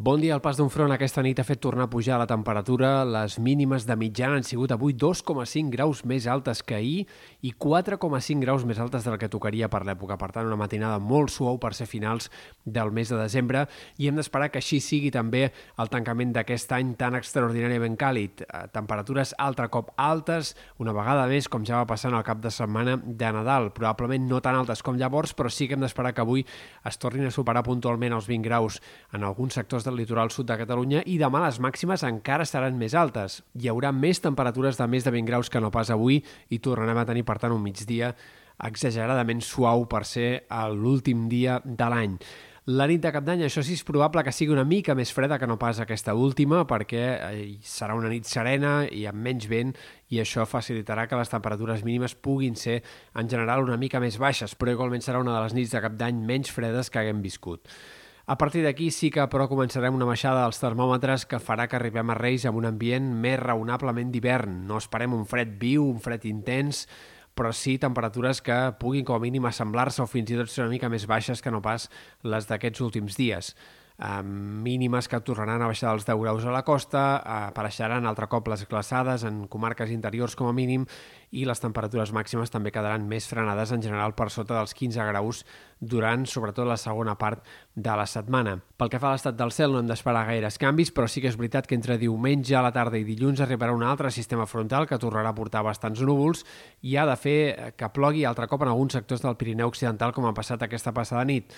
Bon dia. El pas d'un front aquesta nit ha fet tornar a pujar la temperatura. Les mínimes de mitjana han sigut avui 2,5 graus més altes que ahir i 4,5 graus més altes del que tocaria per l'època. Per tant, una matinada molt suau per ser finals del mes de desembre i hem d'esperar que així sigui també el tancament d'aquest any tan extraordinàriament càlid. Eh, temperatures altre cop altes, una vegada més, com ja va passar al cap de setmana de Nadal. Probablement no tan altes com llavors, però sí que hem d'esperar que avui es tornin a superar puntualment els 20 graus en alguns sectors de del litoral sud de Catalunya i demà les màximes encara seran més altes. Hi haurà més temperatures de més de 20 graus que no pas avui i tornarem a tenir, per tant, un migdia exageradament suau per ser l'últim dia de l'any. La nit de cap d'any, això sí, és probable que sigui una mica més freda que no pas aquesta última, perquè eh, serà una nit serena i amb menys vent, i això facilitarà que les temperatures mínimes puguin ser, en general, una mica més baixes, però igualment serà una de les nits de cap d'any menys fredes que haguem viscut. A partir d'aquí sí que però començarem una baixada dels termòmetres que farà que arribem a Reis amb un ambient més raonablement d'hivern. No esperem un fred viu, un fred intens, però sí temperatures que puguin com a mínim assemblar-se o fins i tot ser una mica més baixes que no pas les d'aquests últims dies eh, mínimes que tornaran a baixar dels 10 graus a la costa, apareixeran altre cop les glaçades en comarques interiors com a mínim i les temperatures màximes també quedaran més frenades en general per sota dels 15 graus durant sobretot la segona part de la setmana. Pel que fa a l'estat del cel no hem d'esperar gaires canvis, però sí que és veritat que entre diumenge a la tarda i dilluns arribarà un altre sistema frontal que tornarà a portar bastants núvols i ha de fer que plogui altre cop en alguns sectors del Pirineu Occidental com ha passat aquesta passada nit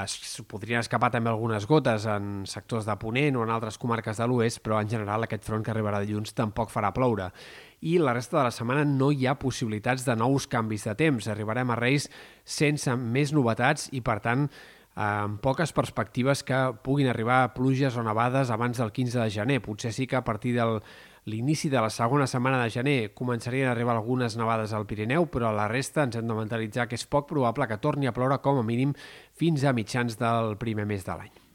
es podrien escapar també algunes gotes en sectors de Ponent o en altres comarques de l'oest, però en general aquest front que arribarà dilluns tampoc farà ploure. I la resta de la setmana no hi ha possibilitats de nous canvis de temps. Arribarem a Reis sense més novetats i, per tant, amb poques perspectives que puguin arribar pluges o nevades abans del 15 de gener. Potser sí que a partir del l'inici de la segona setmana de gener començarien a arribar algunes nevades al Pirineu, però a la resta ens hem de mentalitzar que és poc probable que torni a ploure com a mínim fins a mitjans del primer mes de l'any.